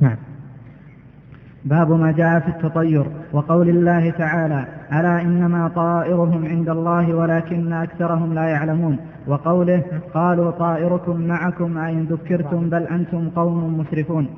نعم. باب ما جاء في التطير وقول الله تعالى ألا إنما طائرهم عند الله ولكن أكثرهم لا يعلمون؟ وقوله قالوا طائركم معكم أئن ذكرتم بل أنتم قوم مسرفون.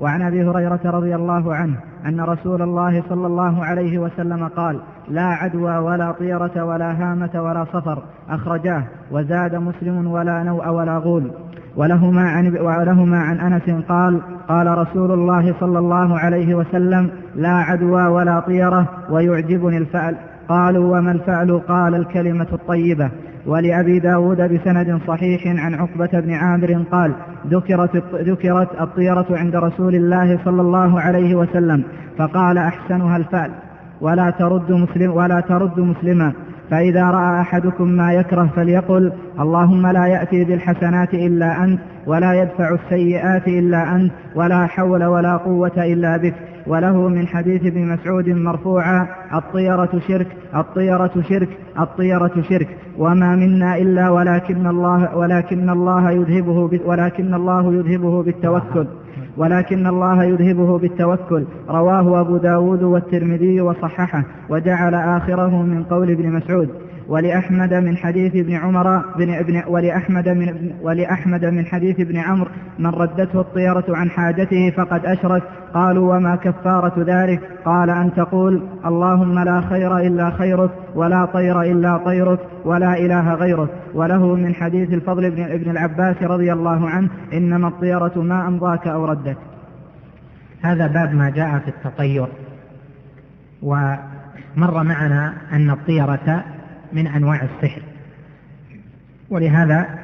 وعن أبي هريرة رضي الله عنه أن رسول الله صلى الله عليه وسلم قال لا عدوى ولا طيرة ولا هامة ولا صفر. أخرجاه وزاد مسلم ولا نوء ولا غول. ولهما عن, ولهما عن أنس قال قال رسول الله صلى الله عليه وسلم لا عدوى ولا طيرة ويعجبني الفعل. قالوا وما الفعل؟ قال الكلمة الطيبة. ولأبي داود بسند صحيح عن عقبة بن عامر قال ذكرت, ذكرت الطيرة عند رسول الله صلى الله عليه وسلم. فقال أحسنها الفعل. ولا ترد مسلم ولا ترد مسلما. فإذا رأى أحدكم ما يكره فليقل اللهم لا يأتي بالحسنات إلا أنت ولا يدفع السيئات إلا أنت ولا حول ولا قوة إلا بك. وله من حديث ابن مسعود مرفوعا الطيرة شرك الطيرة شرك الطيرة شرك. وما منا إلا ولكن الله ولكن الله يذهبه ولكن الله يذهبه بالتوكل. ولكن الله يذهبه بالتوكل. رواه أبو داود والترمذي وصححه وجعل آخره من قول ابن مسعود. ولأحمد من حديث ابن عمر بن ابن ولأحمد من ولأحمد من حديث ابن عمرو من ردته الطيرة عن حاجته فقد أشرك قالوا وما كفارة ذلك؟ قال أن تقول اللهم لا خير إلا خيرك ولا طير إلا طيرك ولا إله غيرك. وله من حديث الفضل بن ابن العباس رضي الله عنه إنما الطيرة ما أمضاك أو ردك. هذا باب ما جاء في التطير ومر معنا أن الطيرة من أنواع السحر. ولهذا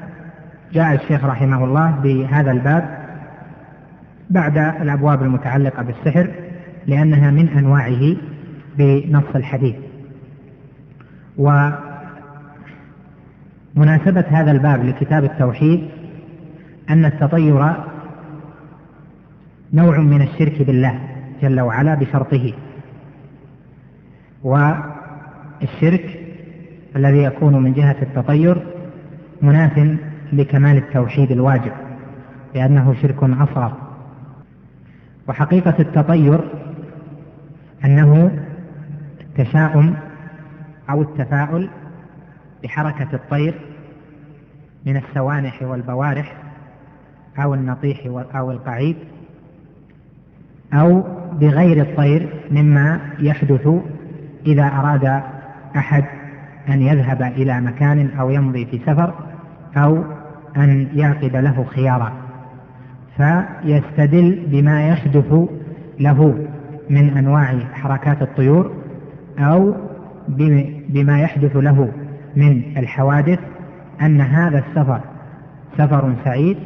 جاء الشيخ رحمه الله بهذا الباب بعد الأبواب المتعلقة بالسحر لأنها من أنواعه بنص الحديث. ومناسبة هذا الباب لكتاب التوحيد أن التطير نوع من الشرك بالله جل وعلا بشرطه. والشرك الذي يكون من جهة التطير مناف لكمال التوحيد الواجب لأنه شرك أصغر وحقيقة التطير أنه التشاؤم أو التفاؤل بحركة الطير من السوانح والبوارح أو النطيح أو القعيد أو بغير الطير مما يحدث إذا أراد أحد أن يذهب إلى مكان أو يمضي في سفر أو أن يعقد له خيارا فيستدل بما يحدث له من أنواع حركات الطيور أو بما يحدث له من الحوادث أن هذا السفر سفر سعيد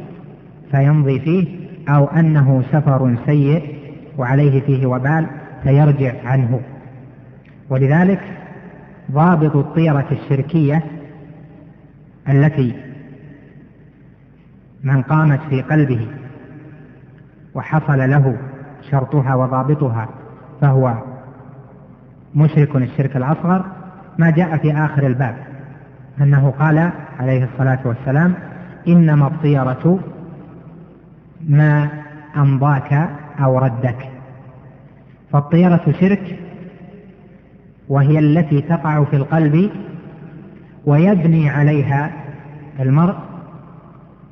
فيمضي فيه أو أنه سفر سيء وعليه فيه وبال فيرجع عنه. ولذلك ضابط الطيرة الشركية التي من قامت في قلبه وحصل له شرطها وضابطها فهو مشرك الشرك الأصغر ما جاء في آخر الباب أنه قال عليه الصلاة والسلام إنما الطيرة ما أمضاك أو ردك. فالطيرة شرك وهي التي تقع في القلب ويبني عليها المرء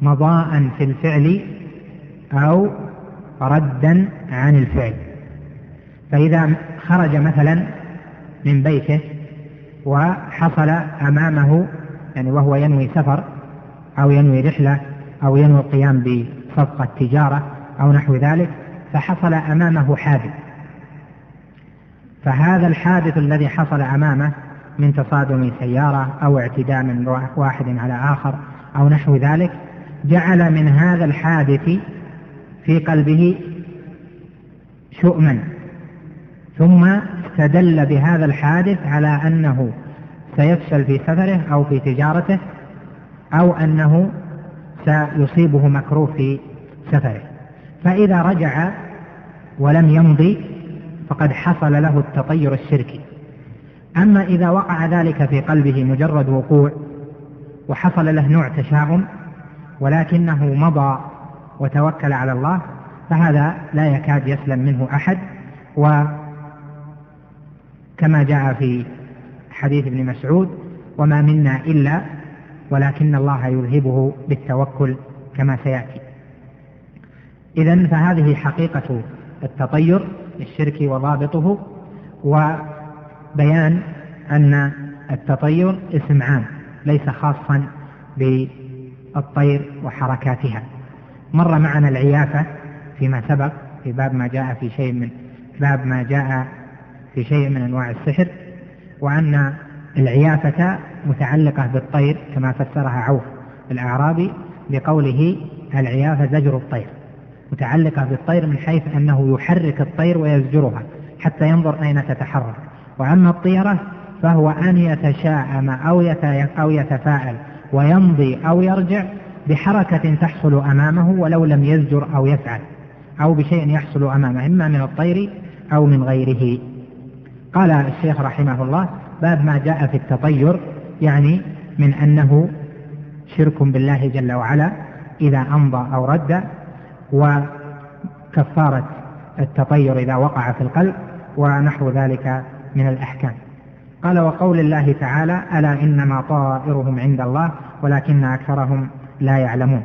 مضاء في الفعل أو ردا عن الفعل. فإذا خرج مثلا من بيته وحصل أمامه يعني وهو ينوي سفر أو ينوي رحلة أو ينوي القيام بصفقة تجارة أو نحو ذلك فحصل أمامه حادث. فهذا الحادث الذي حصل أمامه من تصادم سيارة أو اعتداء من واحد على آخر أو نحو ذلك جعل من هذا الحادث في قلبه شؤما. ثم استدل بهذا الحادث على أنه سيفشل في سفره أو في تجارته أو أنه سيصيبه مكروه في سفره. فإذا رجع ولم يمضي فقد حصل له التطير الشركي. أما إذا وقع ذلك في قلبه مجرد وقوع وحصل له نوع تشاؤم ولكنه مضى وتوكل على الله فهذا لا يكاد يسلم منه أحد. وكما جاء في حديث ابن مسعود وما منا إلا ولكن الله يذهبه بالتوكل كما سيأتي. إذا فهذه حقيقة التطير. الشرك وضابطه وبيان أن التطير اسم عام ليس خاصا بالطير وحركاتها. مر معنا العيافة فيما سبق في باب ما جاء في شيء من باب ما جاء في شيء من أنواع السحر وأن العيافة متعلقة بالطير كما فسرها عوف الأعرابي بقوله العيافة زجر الطير. متعلقة بالطير من حيث أنه يحرك الطير ويزجرها حتى ينظر أين تتحرك. وأما الطيرة فهو أن يتشاءم أو, أو يتفاءل ويمضي أو يرجع بحركة تحصل أمامه ولو لم يزجر أو يفعل أو بشيء يحصل أمامه إما من الطير أو من غيره. قال الشيخ رحمه الله باب ما جاء في التطير يعني من أنه شرك بالله جل وعلا إذا أمضى أو رد وكفارة التطير إذا وقع في القلب ونحو ذلك من الأحكام. قال وقول الله تعالى ألا إنما طائرهم عند الله ولكن أكثرهم لا يعلمون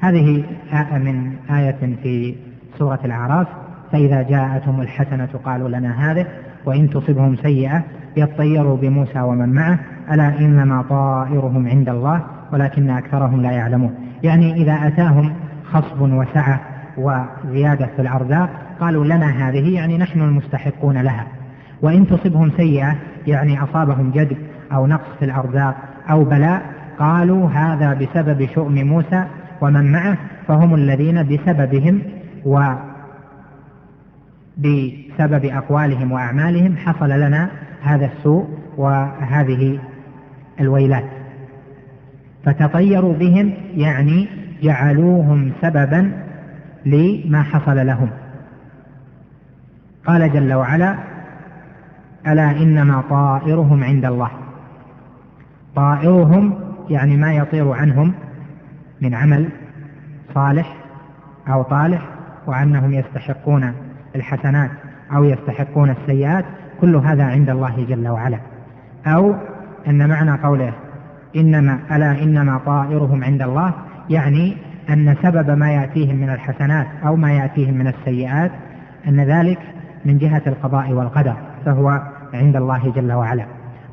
هذه آية من آية في سورة الأعراف فإذا جاءتهم الحسنة قالوا لنا هذه وإن تصبهم سيئة يطيروا بموسى ومن معه. ألا إنما طائرهم عند الله ولكن أكثرهم لا يعلمون يعني إذا أتاهم خصب وسعة وزيادة في الأرزاق قالوا لنا هذه يعني نحن المستحقون لها. وإن تصبهم سيئة يعني أصابهم جدب أو نقص في الأرزاق أو بلاء قالوا هذا بسبب شؤم موسى ومن معه فهم الذين بسببهم و بسبب أقوالهم وأعمالهم حصل لنا هذا السوء وهذه الويلات. فتطيروا بهم يعني جعلوهم سببا لما حصل لهم. قال جل وعلا ألا إنما طائرهم عند الله. طائرهم يعني ما يطير عنهم من عمل صالح أو طالح وأنهم يستحقون الحسنات أو يستحقون السيئات كل هذا عند الله جل وعلا. أو أن معنى قوله انما ألا إنما طائرهم عند الله يعني أن سبب ما يأتيهم من الحسنات أو ما يأتيهم من السيئات أن ذلك من جهة القضاء والقدر فهو عند الله جل وعلا.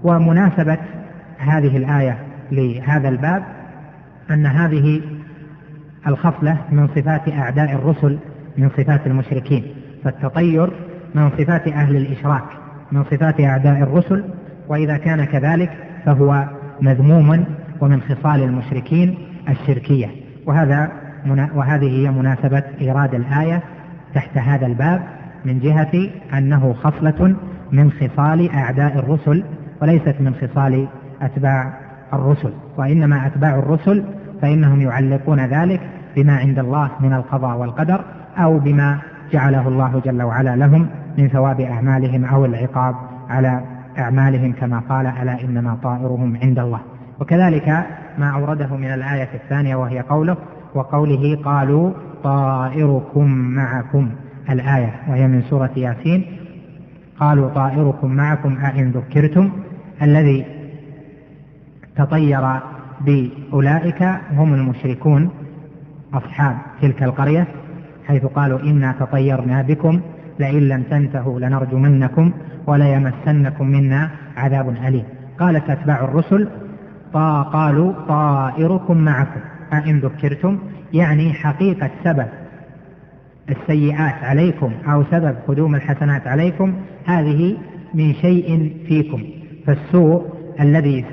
ومناسبة هذه الآية لهذا الباب أن هذه الخصلة من صفات أعداء الرسل من صفات المشركين فالتطير من صفات أهل الإشراك من صفات أعداء الرسل وإذا كان كذلك فهو مذموم ومن خصال المشركين الشركية. وهذا وهذه هي مناسبة إيراد الآية تحت هذا الباب من جهة أنه خصلة من خصال أعداء الرسل وليست من خصال أتباع الرسل. وإنما أتباع الرسل فإنهم يعلقون ذلك بما عند الله من القضاء والقدر أو بما جعله الله جل وعلا لهم من ثواب أعمالهم أو العقاب على أعمالهم كما قال ألا إنما طائرهم عند الله. وكذلك ما أورده من الآية الثانية وهي قوله وقوله قالوا طائركم معكم. الآية وهي من سورة ياسين. قالوا طائركم معكم أئن ذكرتم. الذي تطير بأولئك هم المشركون أصحاب تلك القرية حيث قالوا إنا تطيرنا بكم. لئن لم تنتهوا لنرجمنكم وليمسنكم منا عذاب أليم. قالت أتباع الرسل طا قالوا طائركم معكم. أئن ذكرتم يعني حقيقة سبب السيئات عليكم أو سبب قدوم الحسنات عليكم هذه من شيء فيكم. فالسوء الذي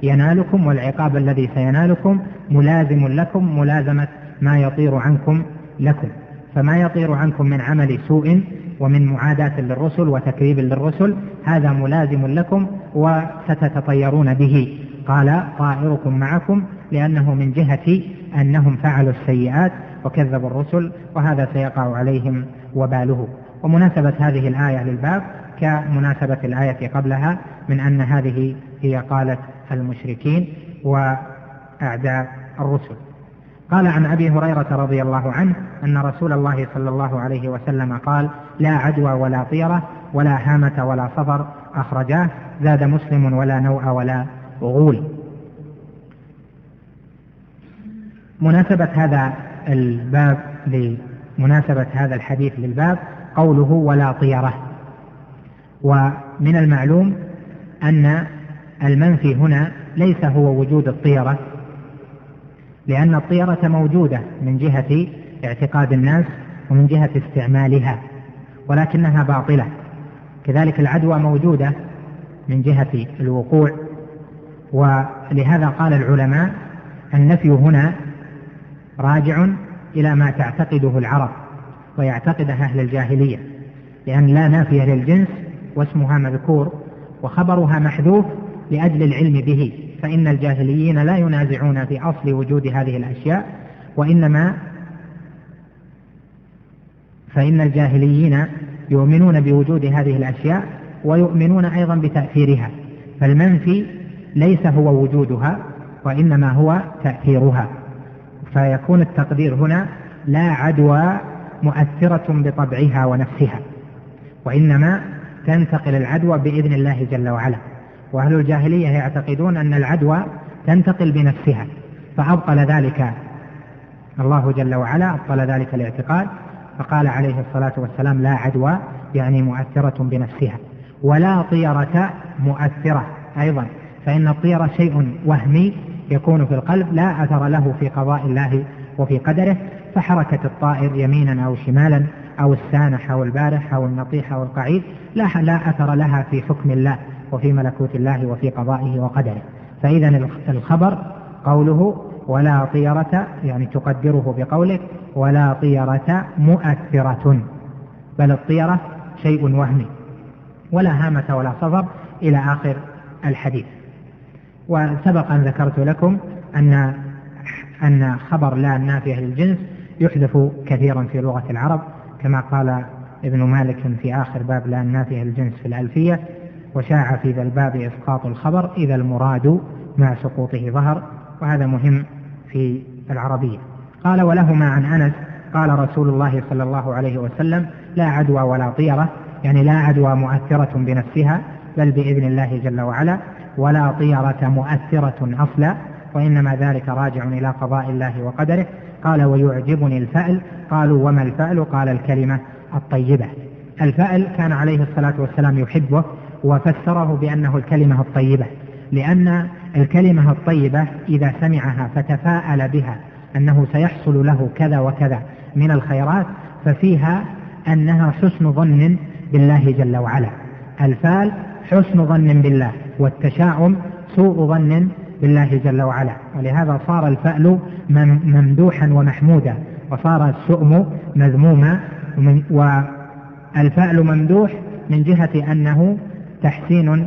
سينالكم والعقاب الذي سينالكم ملازم لكم ملازمة ما يطير عنكم لكم. فما يطير عنكم من عمل سوء ومن معاداة للرسل وتكذيب للرسل هذا ملازم لكم وستتطيرون به. قال طائركم معكم لأنه من جهة أنهم فعلوا السيئات وكذبوا الرسل وهذا سيقع عليهم وباله. ومناسبة هذه الآية للباب كمناسبة الآية قبلها من أن هذه هي قالت المشركين وأعداء الرسل. قال عن أبي هريرة رضي الله عنه أن رسول الله صلى الله عليه وسلم قال لا عدوى ولا طيرة ولا هامة ولا صفر أخرجاه زاد مسلم ولا نوء ولا غول. مناسبة هذا الباب لمناسبة هذا الحديث للباب قوله ولا طيرة. ومن المعلوم أن المنفي هنا ليس هو وجود الطيرة لأن الطيرة موجودة من جهة اعتقاد الناس ومن جهة استعمالها. ولكنها باطلة. كذلك العدوى موجودة من جهة الوقوع. ولهذا قال العلماء النفي هنا راجع إلى ما تعتقده العرب ويعتقده أهل الجاهلية لأن لا نافية للجنس واسمها مذكور وخبرها محذوف لأجل العلم به فإن الجاهليين لا ينازعون في أصل وجود هذه الأشياء وإنما فإن الجاهليين يؤمنون بوجود هذه الأشياء ويؤمنون أيضا بتأثيرها فالمنفي ليس هو وجودها وإنما هو تأثيرها فيكون التقدير هنا لا عدوى مؤثرة بطبعها ونفسها وإنما تنتقل العدوى بإذن الله جل وعلا وأهل الجاهلية يعتقدون أن العدوى تنتقل بنفسها فأبطل ذلك الله جل وعلا أبطل ذلك الاعتقاد فقال عليه الصلاة والسلام لا عدوى يعني مؤثرة بنفسها. ولا طيرة مؤثرة أيضا فإن الطيرة شيء وهمي يكون في القلب لا أثر له في قضاء الله وفي قدره. فحركة الطائر يمينا أو شمالا أو السانح أو البارح أو النطيح أو القعيد لا, لا أثر لها في حكم الله وفي ملكوت الله وفي قضائه وقدره. فإذا الخبر قوله ولا طيرة يعني تقدره بقولك ولا طيرة مؤثرة. بل الطيرة شيء وهمي ولا هامة ولا صفر إلى آخر الحديث. وسبق أن ذكرت لكم أن أن خبر لا النافية للجنس يحذف كثيرا في لغة العرب كما قال ابن مالك في آخر باب لا النافية للجنس في الألفية وشاع في ذا الباب إسقاط الخبر إذا المراد مع سقوطه ظهر وهذا مهم في العربية. قال ولهما عن أنس قال رسول الله صلى الله عليه وسلم لا عدوى ولا طيرة. يعني لا عدوى مؤثرة بنفسها بل بإذن الله جل وعلا. ولا طيرة مؤثرة أصلا وإنما ذلك راجع إلى قضاء الله وقدره. قال ويعجبني الفأل. قالوا وما الفأل؟ قال الكلمة الطيبة. الفأل كان عليه الصلاة والسلام يحبه وفسره بأنه الكلمة الطيبة لأن الكلمة الطيبة إذا سمعها فتفاءل بها أنه سيحصل له كذا وكذا من الخيرات ففيها أنها حسن ظن بالله جل وعلا. الفال حسن ظن بالله والتشاؤم سوء ظن بالله جل وعلا. ولهذا صار الفأل ممدوحا ومحمودا وصار السؤم مذموما والفأل ممدوح من جهة أنه تحسين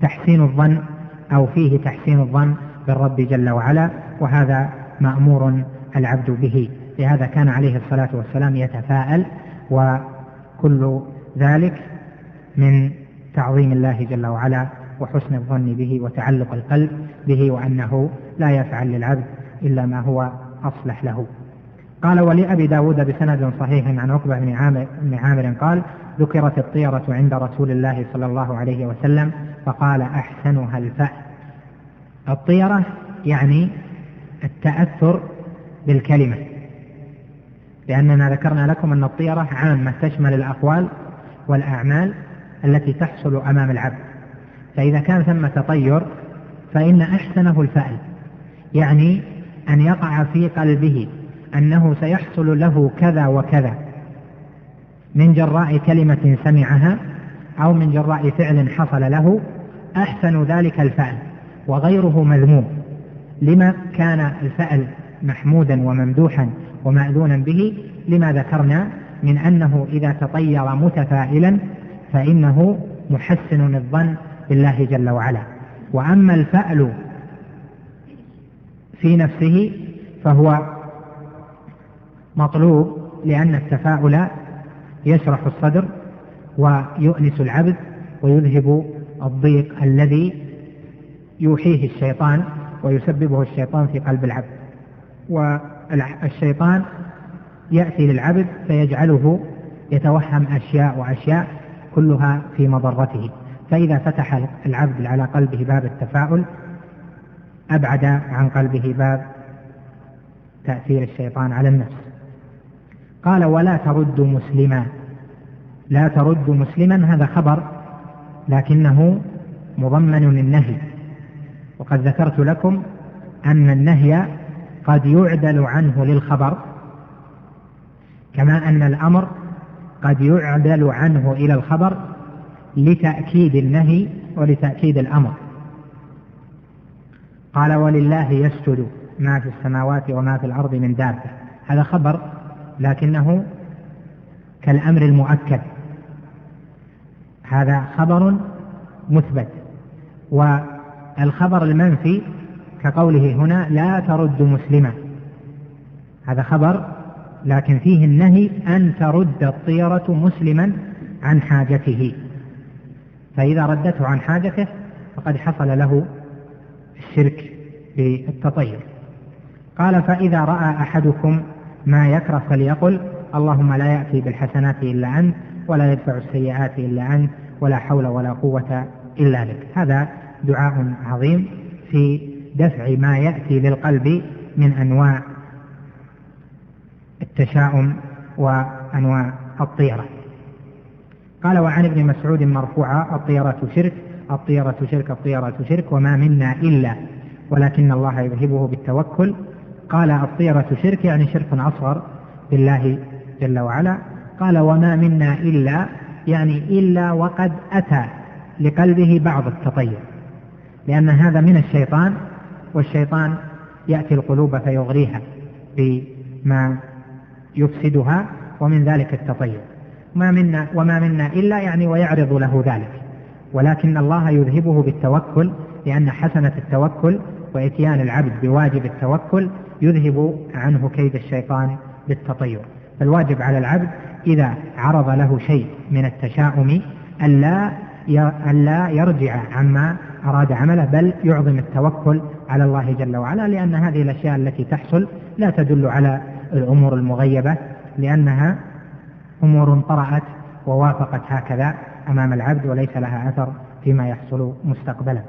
تحسين الظن أو فيه تحسين الظن بالرب جل وعلا وهذا مأمور العبد به. لهذا كان عليه الصلاة والسلام يتفاءل وكل ذلك من تعظيم الله جل وعلا وحسن الظن به وتعلق القلب به وأنه لا يفعل للعبد إلا ما هو أصلح له. قال ولأبي داود بسند صحيح عن عقبة بن عامر, بن عامر قال ذكرت الطيرة عند رسول الله صلى الله عليه وسلم فقال أحسنها الفأل الطيرة يعني التأثر بالكلمة. لأننا ذكرنا لكم أن الطيرة عامة تشمل الأقوال والأعمال التي تحصل أمام العبد. فإذا كان ثم تطير فإن أحسنه الفأل. يعني أن يقع في قلبه أنه سيحصل له كذا وكذا. من جراء كلمة سمعها أو من جراء فعل حصل له أحسن ذلك الفعل وغيره مذموم. لما كان الفعل محمودا وممدوحا ومأذونا به لما ذكرنا من أنه إذا تطير متفائلا فإنه محسن الظن بالله جل وعلا. وأما الفأل في نفسه فهو مطلوب لأن التفاؤل يشرح الصدر ويؤنس العبد ويذهب الضيق الذي يوحيه الشيطان ويسببه الشيطان في قلب العبد. والشيطان يأتي للعبد فيجعله يتوهم أشياء وأشياء كلها في مضرته. فإذا فتح العبد على قلبه باب التفاؤل أبعد عن قلبه باب تأثير الشيطان على النفس. قال ولا ترد مسلما. لا ترد مسلما هذا خبر لكنه مضمن للنهي. وقد ذكرت لكم أن النهي قد يعدل عنه للخبر كما أن الأمر قد يعدل عنه إلى الخبر لتأكيد النهي ولتأكيد الأمر. قال ولله يسجد ما في السماوات وما في الأرض من دابة. هذا خبر لكنه كالأمر المؤكد. هذا خبر مثبت. والخبر المنفي كقوله هنا لا ترد مسلما هذا خبر لكن فيه النهي أن ترد الطيرة مسلما عن حاجته. فإذا ردته عن حاجته فقد حصل له الشرك بالتطير. قال فإذا رأى أحدكم ما يكره فليقل اللهم لا يأتي بالحسنات إلا أنت ولا يدفع السيئات إلا أنت ولا حول ولا قوة إلا لك. هذا دعاء عظيم في دفع ما يأتي للقلب من أنواع التشاؤم وأنواع الطيرة. قال وعن ابن مسعود مرفوعا الطيرة شرك الطيرة شرك الطيرة شرك وما منا إلا. ولكن الله يذهبه بالتوكل. قال الطيرة شرك يعني شرك أصغر بالله جل وعلا قال وما منا إلا يعني إلا وقد أتى لقلبه بعض التطير. لأن هذا من الشيطان والشيطان يأتي القلوب فيغريها بما يفسدها ومن ذلك التطير. ما منا وما منا إلا يعني ويعرض له ذلك. ولكن الله يذهبه بالتوكل لأن حسنة التوكل وإتيان العبد بواجب التوكل يذهب عنه كيد الشيطان بالتطير. فالواجب على العبد إذا عرض له شيء من التشاؤم ألا ألا يرجع عما أراد عمله بل يعظم التوكل على الله جل وعلا لأن هذه الأشياء التي تحصل لا تدل على الأمور المغيبة لأنها أمور طرأت ووافقت هكذا أمام العبد وليس لها أثر فيما يحصل مستقبلا.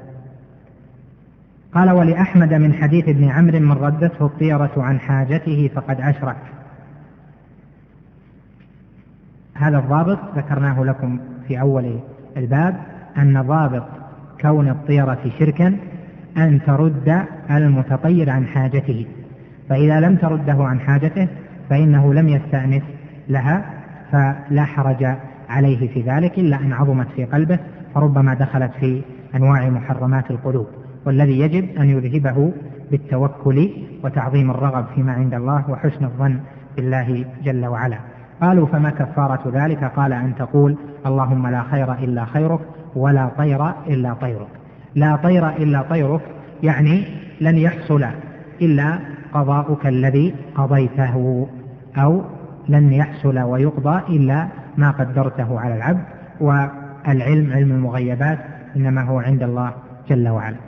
قال ولأحمد من حديث ابن عمرو من ردته الطيرة عن حاجته فقد أشرك. هذا الضابط ذكرناه لكم في أول الباب أن ضابط كون الطيرة شركا أن ترد المتطير عن حاجته. فإذا لم ترده عن حاجته فإنه لم يستأنس لها فلا حرج عليه في ذلك إلا أن عظمت في قلبه فربما دخلت في أنواع محرمات القلوب. والذي يجب أن يذهبه بالتوكل وتعظيم الرغب فيما عند الله وحسن الظن بالله جل وعلا. قالوا فما كفارة ذلك؟ قال أن تقول اللهم لا خير إلا خيرك ولا طير إلا طيرك. لا طير إلا طيرك يعني لن يحصل إلا قضاؤك الذي قضيته أو لن يحصل ويقضى إلا ما قدرته على العبد. والعلم علم المغيبات إنما هو عند الله جل وعلا.